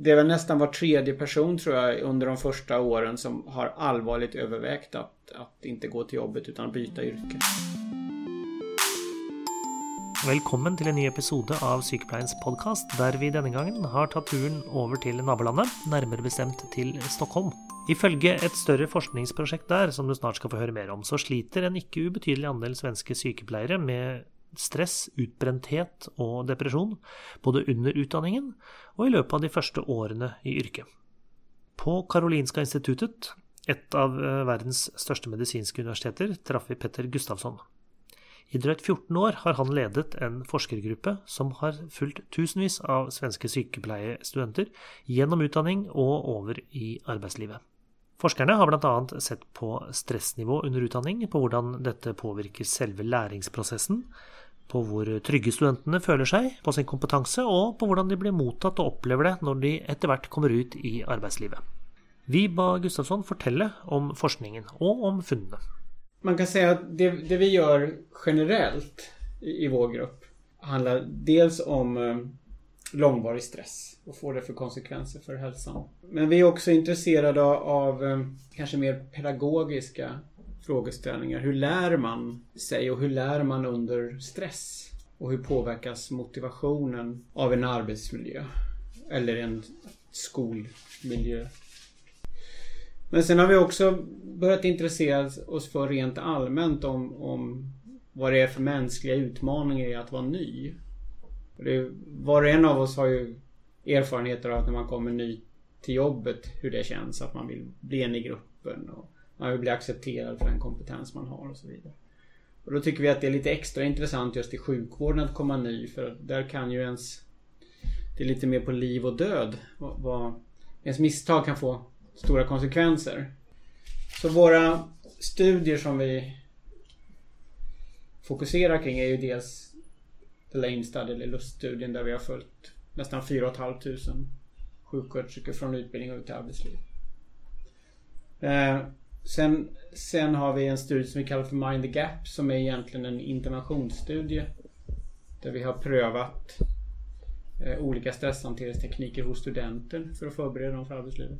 det är väl nästan var tredje person tror jag under de första åren som har allvarligt övervägt att, att inte gå till jobbet utan byta yrke. Välkommen till en ny episode av Sykepleiens podcast där vi denne gangen har tatt turen över till nabolandet, närmare bestämt till Stockholm. Ifølge ett större forskningsprojekt där som du snart ska få höra mer om, så sliter en inte ubetydelig andel svenska sykepleiere med stress, utbrenthet og depresjon, både under utdanningen og i løpet av de første årene i yrket. På Karolinska instituttet, et av eh, verdens største medisinske universiteter, traff vi Petter Gustavsson. I drøyt 14 år har han ledet en forskergruppe som har fulgt tusenvis av svenske sykepleiestudenter gjennom utdanning og over i arbeidslivet. Forskerne har bl.a. sett på stressnivå under utdanning, på hvordan dette påvirker selve læringsprosessen, på hvor trygge studentene føler seg på sin kompetanse, og på hvordan de blir mottatt og opplever det når de etter hvert kommer ut i arbeidslivet. Vi ba Gustavsson fortelle om forskningen og om funnene. Man kan säga att det, det vi gör generellt i, i vår grupp handlar dels om eh, långvarig stress och får det för konsekvenser för hälsan. Men vi är också intresserade av eh, kanske mer pedagogiska frågeställningar. Hur lär man sig och hur lär man under stress? Och hur påverkas motivationen av en arbetsmiljö? Eller en skolmiljö men sen har vi också börjat intressera oss för rent allmänt om, om vad det är för mänskliga utmaningar i att vara ny. Det, var och en av oss har ju erfarenheter av att när man kommer ny till jobbet hur det känns. Att man vill bli en i gruppen och man vill bli accepterad för den kompetens man har och så vidare. Och då tycker vi att det är lite extra intressant just i sjukvården att komma ny för där kan ju ens Det är lite mer på liv och död. Vad, vad ens misstag kan få stora konsekvenser. Så våra studier som vi fokuserar kring är ju dels The Lane Study, eller luststudien där vi har följt nästan 4 500 sjuksköterskor från utbildning och ut till arbetsliv. Eh, Sen, sen har vi en studie som vi kallar för Mind the Gap som är egentligen en interventionsstudie. Där vi har prövat eh, olika stresshanteringstekniker hos studenter för att förbereda dem för arbetslivet.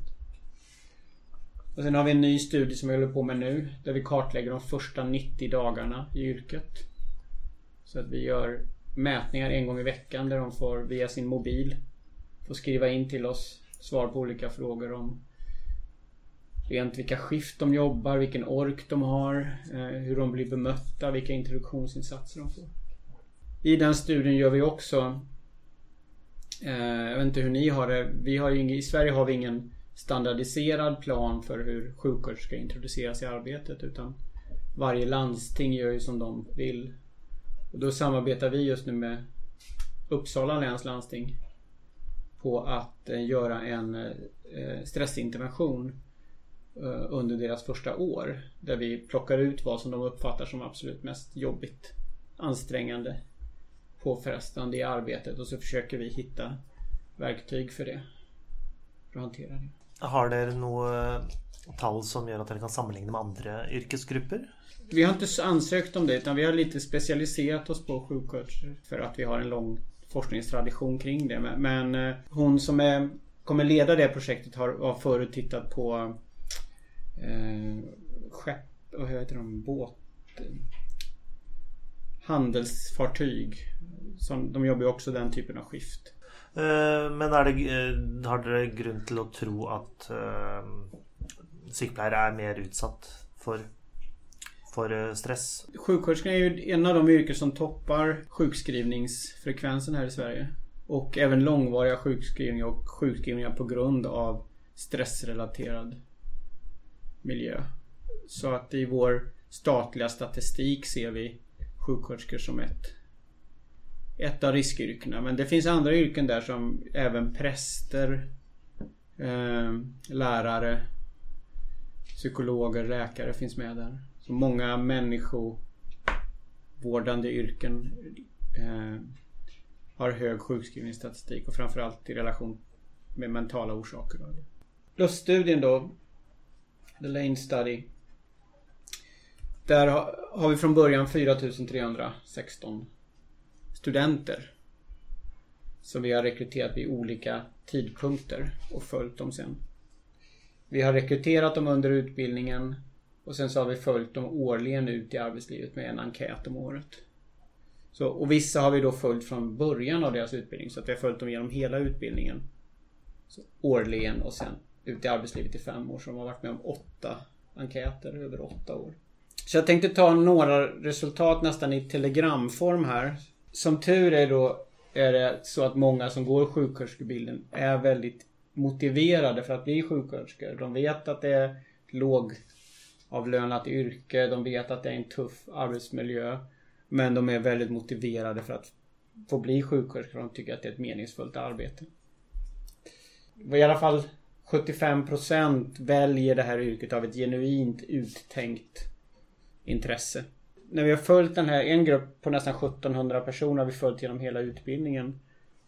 Och sen har vi en ny studie som vi håller på med nu. Där vi kartlägger de första 90 dagarna i yrket. Så att vi gör mätningar en gång i veckan där de får via sin mobil få skriva in till oss svar på olika frågor om rent vilka skift de jobbar, vilken ork de har, eh, hur de blir bemötta, vilka introduktionsinsatser de får. I den studien gör vi också eh, Jag vet inte hur ni har det. Vi har ju, I Sverige har vi ingen standardiserad plan för hur sjuksköterskor ska introduceras i arbetet utan varje landsting gör ju som de vill. Och då samarbetar vi just nu med Uppsala läns landsting på att eh, göra en stressintervention under deras första år. Där vi plockar ut vad som de uppfattar som absolut mest jobbigt, ansträngande, påfrestande i arbetet och så försöker vi hitta verktyg för det. För att hantera det. Har dere noe tall som gör att dere kan sammenligne med andra yrkesgrupper? Vi har inte ansökt om det utan vi har lite specialiserat oss på sjuksköterskor för att vi har en lång forskningstradition kring det. Men eh, hon som är, kommer leda det projektet har, har förut tittat på eh, skepp, vad heter de, båt handelsfartyg. Som, de jobbar ju också den typen av skift. Eh, men det, eh, har dere grunn til å tro at uh, sykepleiere er mer utsatt for, for stress? Sjuksköterskan är ju en av de yrken som toppar sjukskrivningsfrekvensen här i Sverige. Och även långvariga sjukskrivningar och sjukskrivningar på grund av stressrelaterad miljö. Så att i vår statliga statistik ser vi sjuksköterskor som ett ett av riskyrkena. Men det finns andra yrken där som även präster, eh, lärare, psykologer, läkare finns med där. Så många människovårdande yrken eh, har hög sjukskrivningsstatistik och framförallt i relation med mentala orsaker. Luststudien då, The Lane Study. Där har vi från början 4316 studenter. Som vi har rekryterat vid olika tidpunkter och följt dem sen. Vi har rekryterat dem under utbildningen och sen så har vi följt dem årligen ut i arbetslivet med en enkät om året. Så, och vissa har vi då följt från början av deras utbildning så att vi har följt dem genom hela utbildningen. Så, årligen och sen ute i arbetslivet i fem år. Så de har varit med om åtta enkäter över åtta år. Så jag tänkte ta några resultat nästan i telegramform här. Som tur är då är det så att många som går sjuksköterskebilden är väldigt motiverade för att bli sjuksköterskor. De vet att det är lågavlönat yrke. De vet att det är en tuff arbetsmiljö. Men de är väldigt motiverade för att få bli sjuksköterskor. De tycker att det är ett meningsfullt arbete. I alla fall 75% väljer det här yrket av ett genuint uttänkt intresse. När vi har följt den här, en grupp på nästan 1700 personer har vi följt genom hela utbildningen.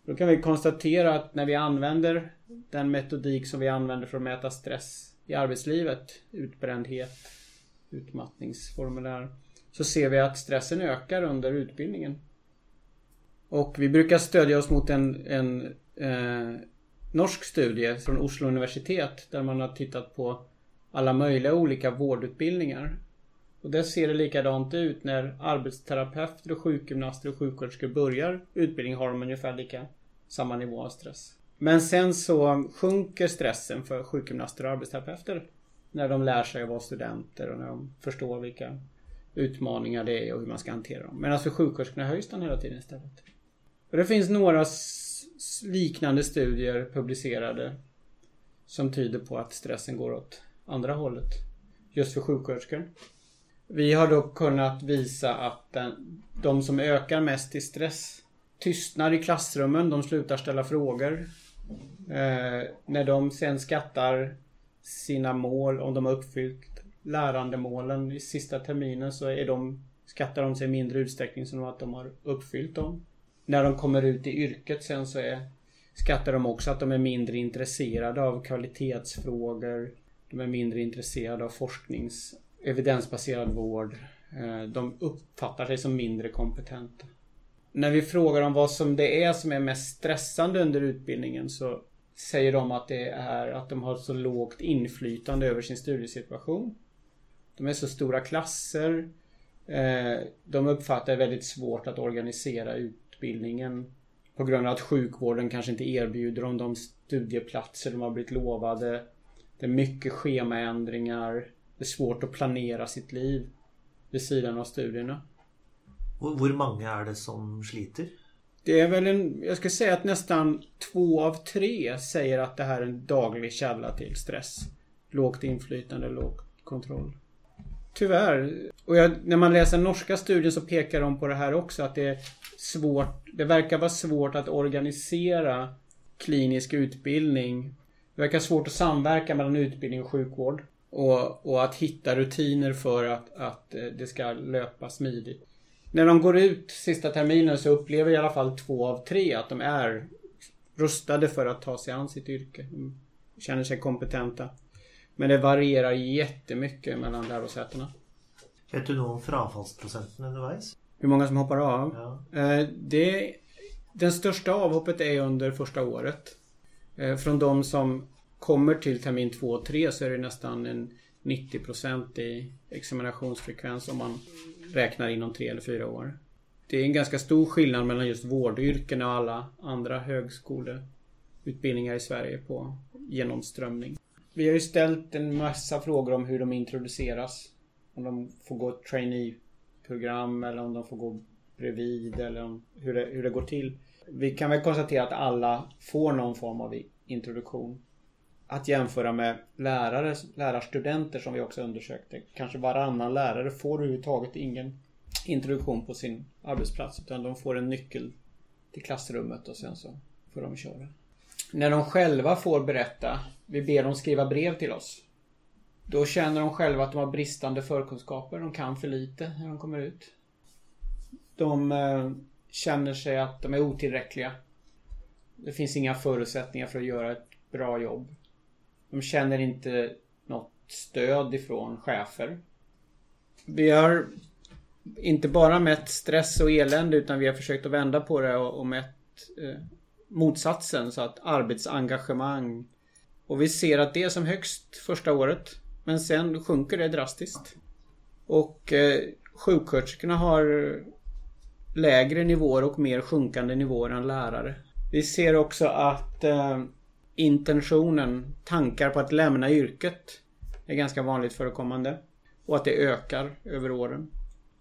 Då kan vi konstatera att när vi använder den metodik som vi använder för att mäta stress i arbetslivet, utbrändhet, utmattningsformulär, så ser vi att stressen ökar under utbildningen. Och vi brukar stödja oss mot en, en eh, norsk studie från Oslo universitet där man har tittat på alla möjliga olika vårdutbildningar. Och där ser det likadant ut när arbetsterapeuter och sjukgymnaster och sjuksköterskor börjar utbildning har de ungefär lika samma nivå av stress. Men sen så sjunker stressen för sjukgymnaster och arbetsterapeuter när de lär sig att vara studenter och när de förstår vilka utmaningar det är och hur man ska hantera dem. Medan för sjuksköterskorna höjs den hela tiden istället. Och det finns några liknande studier publicerade som tyder på att stressen går åt andra hållet. Just för sjuksköterskor. Vi har dock kunnat visa att den, de som ökar mest i stress tystnar i klassrummen, de slutar ställa frågor. Eh, när de sen skattar sina mål, om de har uppfyllt lärandemålen i sista terminen så är de, skattar de sig i mindre utsträckning som att de har uppfyllt dem. När de kommer ut i yrket sen så är, skattar de också att de är mindre intresserade av kvalitetsfrågor. De är mindre intresserade av forsknings evidensbaserad vård. Eh, de uppfattar sig som mindre kompetenta. När vi frågar om vad som det är som är mest stressande under utbildningen så säger de att det är att de har så lågt inflytande över sin studiesituation. De är så stora klasser. Eh, de uppfattar det väldigt svårt att organisera utbildningen på grund av att sjukvården kanske inte erbjuder dem de studieplatser de har blivit lovade. Det är mycket schemaändringar. Det är svårt att planera sitt liv vid sidan av studierna. Hur många är det som sliter? Det är väl en, jag ska säga att nästan två av tre säger att det här är en daglig källa till stress. Lågt inflytande, låg kontroll. Tyvärr. Och jag, när man läser norska studier så pekar de på det här också att det är svårt. Det verkar vara svårt att organisera klinisk utbildning. Det verkar svårt att samverka mellan utbildning och sjukvård. Och, och att hitta rutiner för att, att eh, det ska löpa smidigt. När de går ut sista terminen så upplever i alla fall två av tre att de är rustade för att ta sig an sitt yrke. De känner sig kompetenta. Men det varierar jättemycket mellan lärosätena. Vet du något om frafallsprocenten underveis? Hur många som hoppar av? Ja. Eh, det, den största avhoppet är under första året. Eh, från de som kommer till termin 2 och 3 så är det nästan en 90% i examinationsfrekvens om man räknar inom 3 eller 4 år. Det är en ganska stor skillnad mellan just vårdyrken och alla andra högskoleutbildningar i Sverige på genomströmning. Vi har ju ställt en massa frågor om hur de introduceras. Om de får gå ett trainee-program eller om de får gå bredvid eller om hur det, hur det går till. Vi kan väl konstatera att alla får någon form av introduktion att jämföra med lärare, lärarstudenter som vi också undersökte. Kanske varannan lärare får överhuvudtaget ingen introduktion på sin arbetsplats utan de får en nyckel till klassrummet och sen så får de köra. När de själva får berätta, vi ber dem skriva brev till oss. Då känner de själva att de har bristande förkunskaper, de kan för lite när de kommer ut. De eh, känner sig att de är otillräckliga. Det finns inga förutsättningar för att göra ett bra jobb. De känner inte något stöd ifrån chefer. Vi har inte bara mätt stress och elände utan vi har försökt att vända på det och, och mätt eh, motsatsen. Så att arbetsengagemang. Och vi ser att det är som högst första året. Men sen sjunker det drastiskt. Och eh, sjuksköterskorna har lägre nivåer och mer sjunkande nivåer än lärare. Vi ser också att eh, intentionen, tankar på att lämna yrket är ganska vanligt förekommande. Och att det ökar över åren.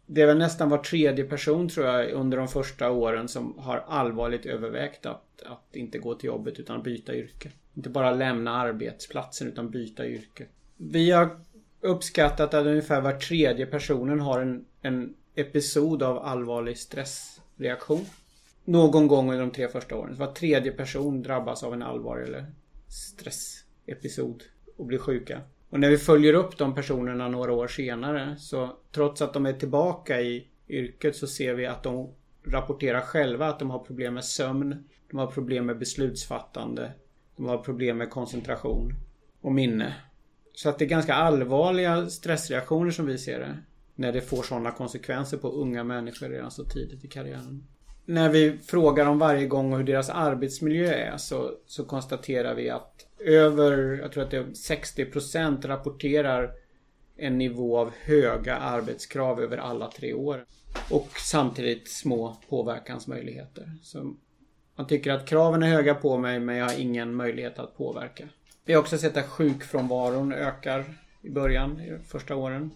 Det är väl nästan var tredje person tror jag under de första åren som har allvarligt övervägt att, att inte gå till jobbet utan byta yrke. Inte bara lämna arbetsplatsen utan byta yrke. Vi har uppskattat att ungefär var tredje personen har en, en episod av allvarlig stressreaktion. Någon gång under de tre första åren. Så var tredje person drabbas av en allvarlig eller stressepisod och blir sjuka. Och när vi följer upp de personerna några år senare så trots att de är tillbaka i yrket så ser vi att de rapporterar själva att de har problem med sömn. De har problem med beslutsfattande. De har problem med koncentration och minne. Så att det är ganska allvarliga stressreaktioner som vi ser det. När det får sådana konsekvenser på unga människor redan så tidigt i karriären. När vi frågar dem varje gång hur deras arbetsmiljö är så, så konstaterar vi att över, jag tror att det är 60% rapporterar en nivå av höga arbetskrav över alla tre år. Och samtidigt små påverkansmöjligheter. Så man tycker att kraven är höga på mig men jag har ingen möjlighet att påverka. Vi har också sett att sjukfrånvaron ökar i början, i första åren.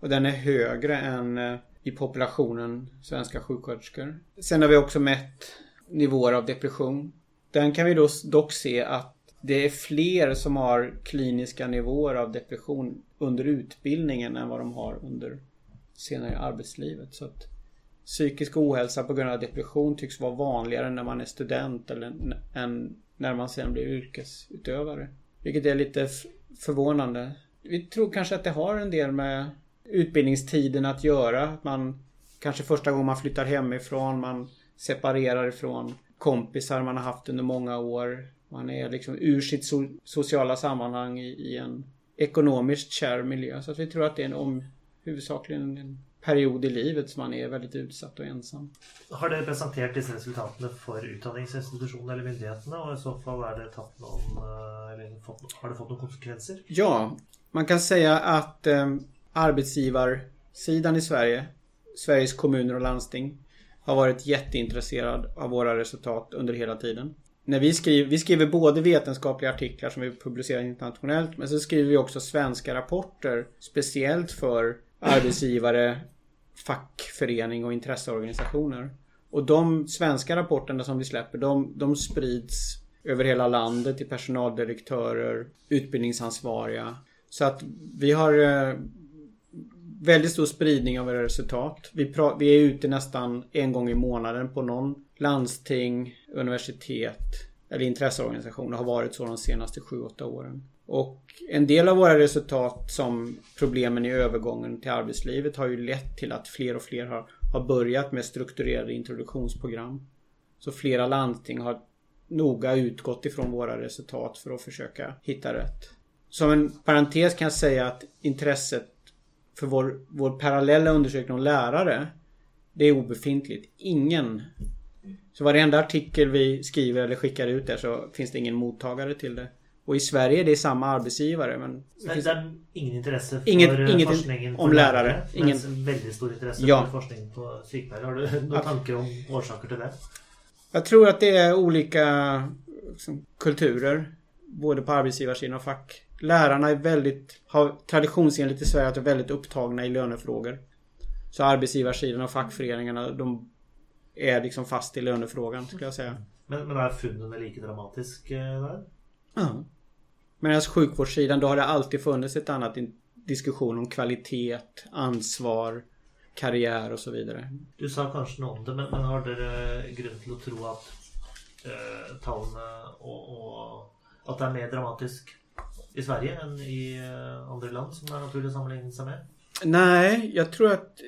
Och den är högre än eh, i populationen svenska sjuksköterskor. Sen har vi också mätt nivåer av depression. Den kan vi då dock se att det är fler som har kliniska nivåer av depression under utbildningen än vad de har under senare i arbetslivet. Så att psykisk ohälsa på grund av depression tycks vara vanligare när man är student eller än när man sen blir yrkesutövare. Vilket är lite förvånande. Vi tror kanske att det har en del med utbildningstiden att göra. Man kanske första gången man flyttar hemifrån, man separerar ifrån kompisar man har haft under många år. Man är liksom ur sitt so sociala sammanhang i, i, en ekonomiskt kär miljö. Så att vi tror att det är en om, huvudsakligen en period i livet som man är väldigt utsatt och ensam. Har du presenterat dessa resultaten för utbildningsinstitutioner eller myndigheterna och i så fall är det tagit någon, eh, eller har det fått några konsekvenser? Ja, man kan säga att eh, arbetsgivarsidan i Sverige, Sveriges kommuner och landsting, har varit jätteintresserad av våra resultat under hela tiden. När vi, skriver, vi skriver både vetenskapliga artiklar som vi publicerar internationellt men så skriver vi också svenska rapporter speciellt för arbetsgivare, fackförening och intresseorganisationer. Och de svenska rapporterna som vi släpper de, de sprids över hela landet till personaldirektörer, utbildningsansvariga. Så att vi har eh, väldigt stor spridning av våra resultat. Vi, vi är ute nästan en gång i månaden på någon landsting, universitet eller intresseorganisation och har varit så de senaste 7-8 åren. Och en del av våra resultat som problemen i övergången till arbetslivet har ju lett till att fler och fler har, har börjat med strukturerade introduktionsprogram. Så flera landsting har noga utgått ifrån våra resultat för att försöka hitta rätt. Som en parentes kan jag säga att intresset för vår, vår parallella undersökning om lärare det är obefintligt. Ingen så varenda artikel vi skriver eller skickar ut där så finns det ingen mottagare till det. Och i Sverige är det samma arbetsgivare men... Det, finns... ingen intresse för inget, inget forskningen om lärare. lärare. Ingen... Men väldigt stor intresse ja. för forskning på psykvärd. Har du några tankar om orsaker till det? Jag tror att det är olika liksom, kulturer. Både på arbetsgivarsidan och fack. Lärarna är väldigt, har traditionsenligt i Sverige att är väldigt upptagna i lönefrågor. Så arbetsgivarsidan och fackföreningarna de är liksom fast i lönefrågan skulle jag säga. Men, men är funden lika dramatisk eh, där? Ja. Medan sjukvårdssidan då har det alltid funnits ett annat diskussion om kvalitet, ansvar, karriär och så vidare. Du sa kanske något om det men, men har du grund till att tro att eh, talen och, och, att det är mer dramatiskt i Sverige än i eh, andra land som är naturligt att sammanligna sig med? Nej, jag tror att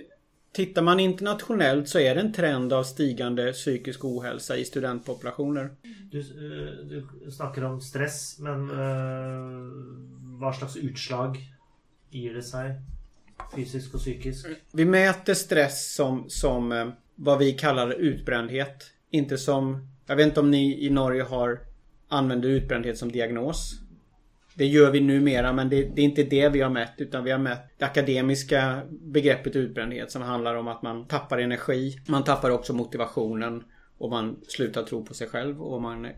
Tittar man internationellt så är det en trend av stigande psykisk ohälsa i studentpopulationer. Du, eh, du snackar om stress, men uh, vad slags utslag ger det sig? Fysiskt och psykiskt? Vi mäter stress som, som uh, vad vi kallar utbrändhet. Inte som Jag vet inte om ni i Norge har använder utbrändhet som diagnos. Det gör vi numera men det, det, är inte det vi har mätt utan vi har mätt det akademiska begreppet utbrändhet som handlar om att man tappar energi. Man tappar också motivationen och man slutar tro på sig själv och man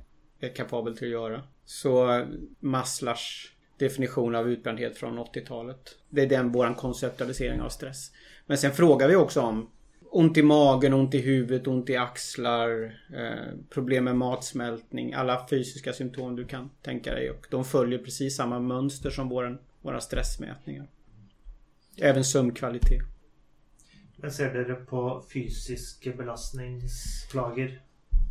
är kapabel till att göra. Så Maslars definition av utbrändhet från 80-talet. Det är den våran konceptualisering av stress. Men sen frågar vi också om ont i magen, ont i huvudet, ont i axlar, eh, problem med matsmältning, alla fysiska symptom du kan tänka dig. Och de följer precis samma mönster som våran, våra stressmätningar. Även sömnkvalitet. Men ser dere på fysiska belastningsplager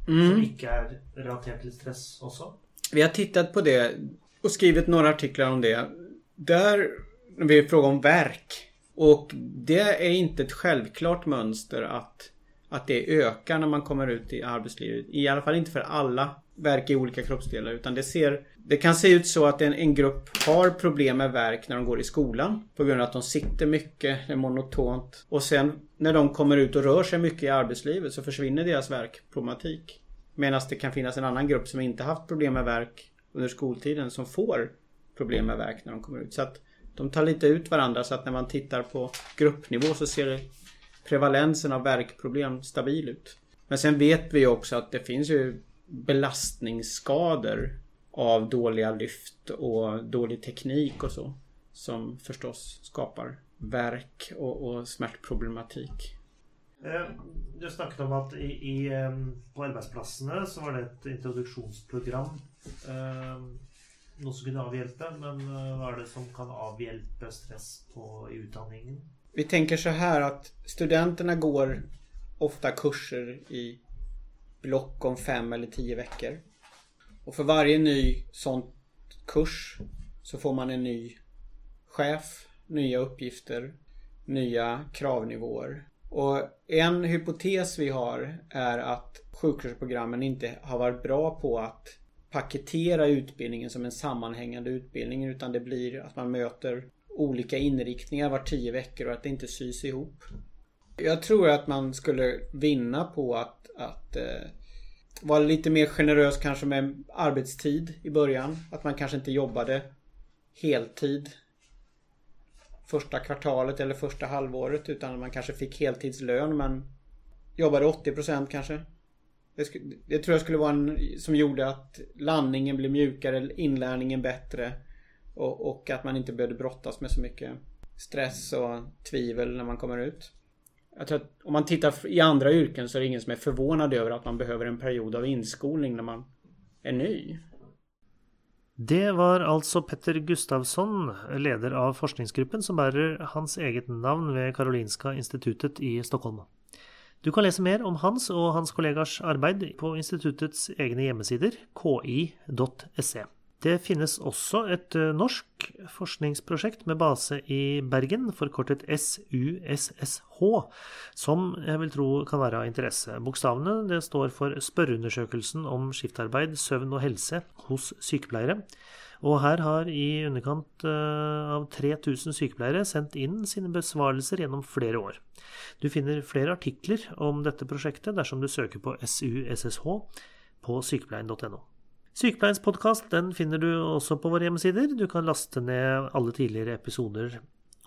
mm. som inte är relaterat till stress också? Vi har tittat på det och skrivit några artiklar om det. Där, när vi frågar om verk och det är inte ett självklart mönster att, att det ökar när man kommer ut i arbetslivet. I alla fall inte för alla verk i olika kroppsdelar. Utan det, ser, det kan se ut så att en, en grupp har problem med verk när de går i skolan. På grund av att de sitter mycket, det är monotont. Och sen när de kommer ut och rör sig mycket i arbetslivet så försvinner deras verkproblematik. Medan det kan finnas en annan grupp som inte haft problem med verk under skoltiden som får problem med verk när de kommer ut. Så att de tar lite ut varandra så att när man tittar på gruppnivå så ser prevalensen av verkproblem stabil ut. Men sen vet vi också att det finns ju belastningsskador av dåliga lyft och dålig teknik och så. Som förstås skapar verk och, och smärtproblematik. Eh, du snackade om att i, i, ehm, på arbetsplatserna så var det ett introduktionsprogram ehm, noe som kunne avhjelpe, men eh, hva vad är det som kan avhjälpa stress på utbildningen? Vi tänker så här att studenterna går ofta kurser i block om fem eller tio veckor. Och för varje ny sån kurs så får man en ny chef, nya uppgifter, nya kravnivåer. Och en hypotes vi har är att sjuksköterskeprogrammen inte har varit bra på att paketera utbildningen som en sammanhängande utbildning utan det blir att man möter olika inriktningar var tio veckor och att det inte sys ihop. Jag tror att man skulle vinna på att, att eh, vara lite mer generös kanske med arbetstid i början. Att man kanske inte jobbade heltid första kvartalet eller första halvåret utan man kanske fick heltidslön men jobbade 80% kanske. Det, skulle, det tror jag skulle vara en som gjorde att landningen blev mjukare, inlärningen bättre. Och, och, att man inte behövde brottas med så mycket stress och tvivel när man kommer ut. Jag tror att om man tittar i andra yrken så är det ingen som är förvånad över att man behöver en period av inskolning när man är ny. Det var alltså Petter Gustavsson, leder av forskningsgruppen som bär hans eget namn vid Karolinska institutet i Stockholm. Du kan läsa mer om hans och hans kollegors arbeid på instituttets egna hemsidor, ki.se. Det finnes också ett norskt eh, norsk med base i Bergen, förkortat SUSSH, som jag vill tro kan vara av intresse. Bokstavene det står för Spørreundersøkelsen om skiftarbeid, søvn og helse hos sykepleiere. Og her har i underkant eh, av 3000 sykepleiere sendt inn sine besvarelser gjennom flere år. Du finner flere artikler om dette prosjektet dersom du søker på SUSSH på sykepleien.no. Sykepleiens podkast finner du også på våre hjemmesider. Du kan laste ned alle tidligere episoder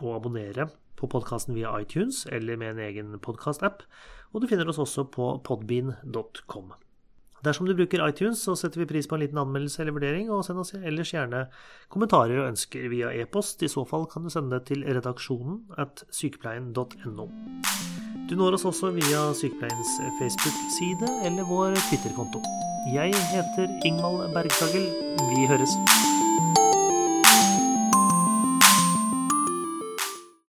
og abonnere på podkasten via iTunes eller med en egen podkastapp. Og du finner oss også på podbean.com. Dersom du bruker iTunes, så setter vi pris på en liten anmeldelse eller vurdering, og send oss ellers gjerne kommentarer og ønsker via e-post. I så fall kan du sende det til redaksjonen at sykepleien.no. Du når oss også via Sykepleiens Facebook-side eller vår Twitter-konto. Jeg heter Ingvald Bergstagel. Vi høres.